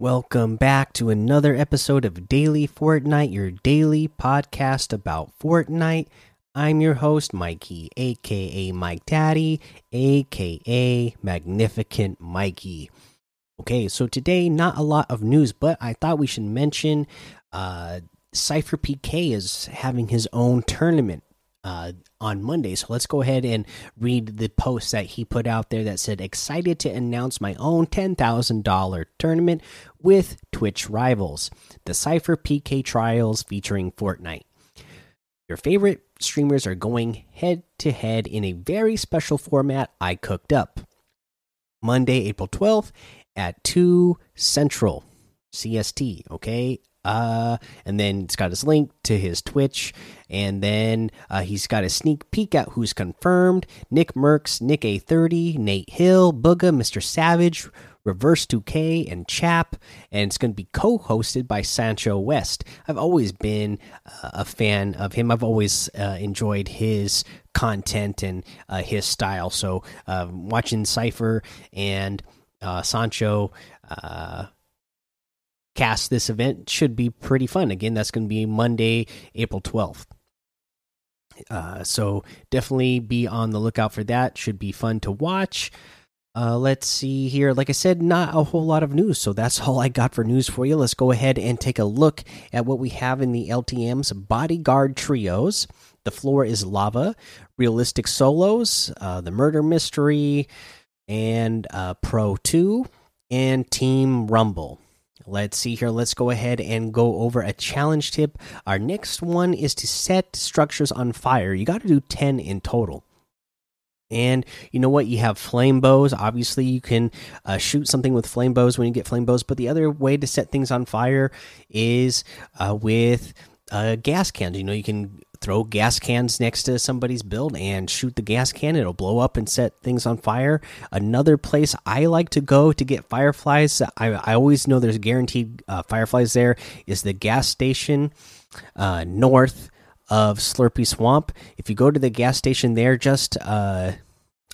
Welcome back to another episode of Daily Fortnite, your daily podcast about Fortnite. I'm your host, Mikey, aka Mike Daddy, aka Magnificent Mikey. Okay, so today, not a lot of news, but I thought we should mention uh, Sypher PK is having his own tournament uh, on Monday. So let's go ahead and read the post that he put out there that said, Excited to announce my own $10,000 tournament with Twitch rivals, the Sypher PK Trials featuring Fortnite. Your favorite streamers are going head to head in a very special format I cooked up. Monday, April 12th at 2 Central CST. Okay. Uh, and then it's got his link to his Twitch, and then uh, he's got a sneak peek at who's confirmed: Nick Mercs, NickEh30, Nate Hill, Bugha, Mr. Savage, Reverse 2K, and Chap. And it's going to be co-hosted by Sancho West. I've always been uh, a fan of him. I've always uh, enjoyed his content and uh, his style. So um, watching Sypher and uh, Sancho cast this event should be pretty fun. Again, that's going to be Monday, April 12th. Uh, so definitely be on the lookout for that. Should be fun to watch. Uh, let's see here. Like I said, not a whole lot of news, so that's all I got for news for you. Let's go ahead and take a look at what we have in the LTM's bodyguard trios. The floor is lava, realistic solos, uh, the murder mystery, and uh, Pro 2, and Team Rumble. Let's see here. Let's go ahead and go over a challenge tip. Our next one is to set structures on fire. You got to do 10 in total. And you know what? You have flame bows. Obviously, you can uh, shoot something with flame bows when you get flame bows. But the other way to set things on fire is uh, with uh, gas cans. You know, you can throw gas cans next to somebody's build and shoot the gas can. It'll blow up and set things on fire. Another place I like to go to get fireflies, I, I always know there's guaranteed uh, fireflies there, is the gas station uh, north of Slurpy Swamp. If you go to the gas station there, just uh,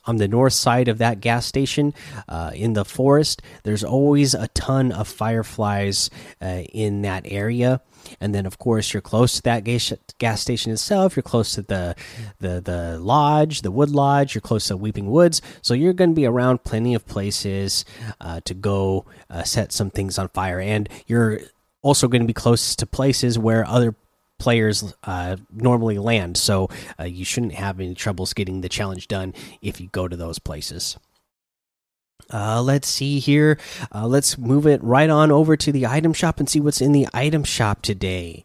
on the north side of that gas station uh, in the forest, there's always a ton of fireflies uh, in that area. And then of course you're close to that gas, station itself. You're close to the the the lodge the wood lodge. You're close to weeping woods. So you're going to be around plenty of places uh, to go uh, set some things on fire. And you're also going to be close to places where other players uh, normally land so uh, you shouldn't have any troubles getting the challenge done if you go to those places uh, let's see here. Uh, let's move it right on over to the item shop and see what's in the item shop today.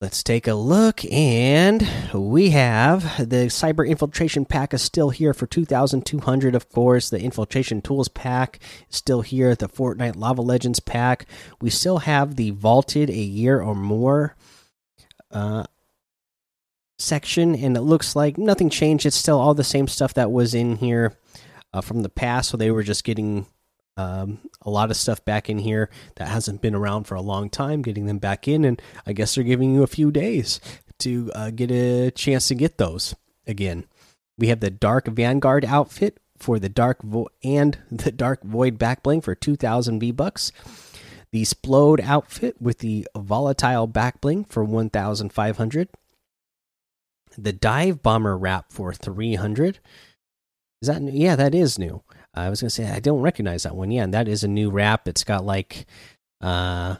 Let's take a look, and we have the Cyber Infiltration Pack is still here for 2,200, of course. The Infiltration Tools Pack is still here. The Fortnite Lava Legends Pack. We still have the Vaulted a Year or More uh, section, and it looks like nothing changed. It's still all the same stuff that was in here uh, from the past, so they were just getting um, a lot of stuff back in here that hasn't been around for a long time, getting them back in, and I guess they're giving you a few days to uh, get a chance to get those again. We have the Dark Vanguard outfit for the Dark Vo and the Dark Void backbling for 2,000 V bucks. The Splode outfit with the Volatile backbling for 1,500. The Dive Bomber wrap for 300 is that yeah? That is new. I was gonna say I don't recognize that one. Yeah, and that is a new wrap. It's got like, uh,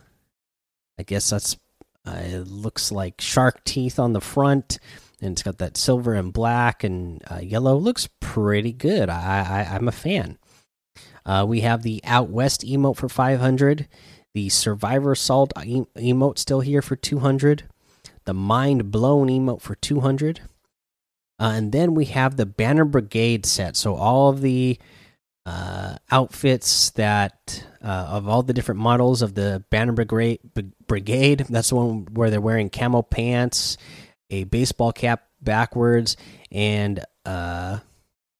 I guess that's uh, it looks like shark teeth on the front, and it's got that silver and black and uh, yellow. Looks pretty good. I, I am a fan. Uh, we have the Out West emote for 500. The Survivor Assault emote still here for 200. The Mind Blown emote for 200. Uh, and then we have the Banner Brigade set. So all of the uh, outfits that uh, of all the different models of the Banner Brigade, Brigade. That's the one where they're wearing camo pants, a baseball cap backwards, and uh,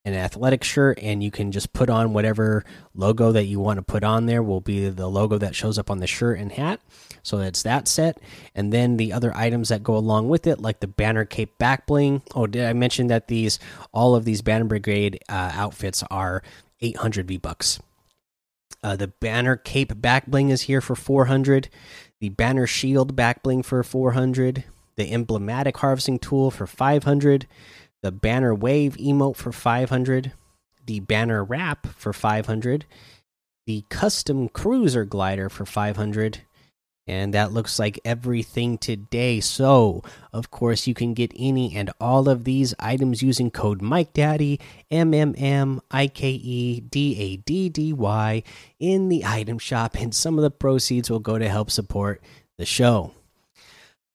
an athletic shirt. And you can just put on whatever logo that you want to put on there. Will be the logo that shows up on the shirt and hat. So that's that set, and then the other items that go along with it, like the banner cape back bling. Oh, did I mention that these all of these Banner Brigade uh, outfits are 800 V bucks. Uh, the banner cape back bling is here for 400. The banner shield back bling for 400. The emblematic harvesting tool for 500. The banner wave emote for 500. The banner wrap for 500. The custom cruiser glider for 500 and that looks like everything today. So, of course, you can get any and all of these items using code Mike MikeDaddy, M M M I K E D A D D Y, in the item shop, and some of the proceeds will go to help support the show.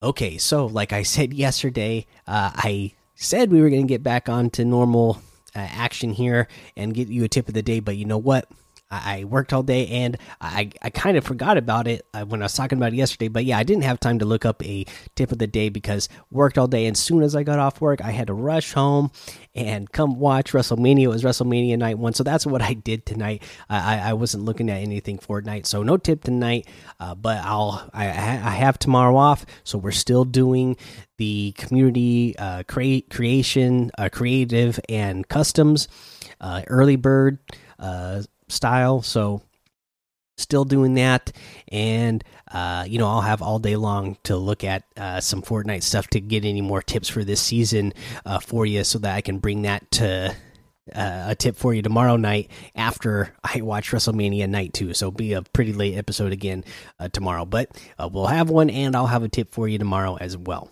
Okay, so like I said yesterday, uh, I said we were going to get back on to normal uh, action here and get you a tip of the day, but you know what? I, worked all day and I, I kind of forgot about it uh, when I was talking about it yesterday. But yeah, I didn't have time to look up a tip of the day because worked all day. And as soon as I got off work, I had to rush home and come watch WrestleMania. It was WrestleMania night one. So that's what I did tonight. I, I wasn't looking at anything Fortnite. So no tip tonight. Uh, but I'll I, I have tomorrow off. So we're still doing the community uh, create creation, uh, creative, and customs. Uh, early bird. Style. So still doing that. And uh, you know i'll have all day long to look at uh, some fortnite stuff to get any more tips for this season uh, for you so that i can bring that to uh, a tip for you tomorrow night after i watch wrestlemania night two. So be a pretty late episode again uh, tomorrow. But uh, we'll have one and i'll have a tip for you tomorrow as well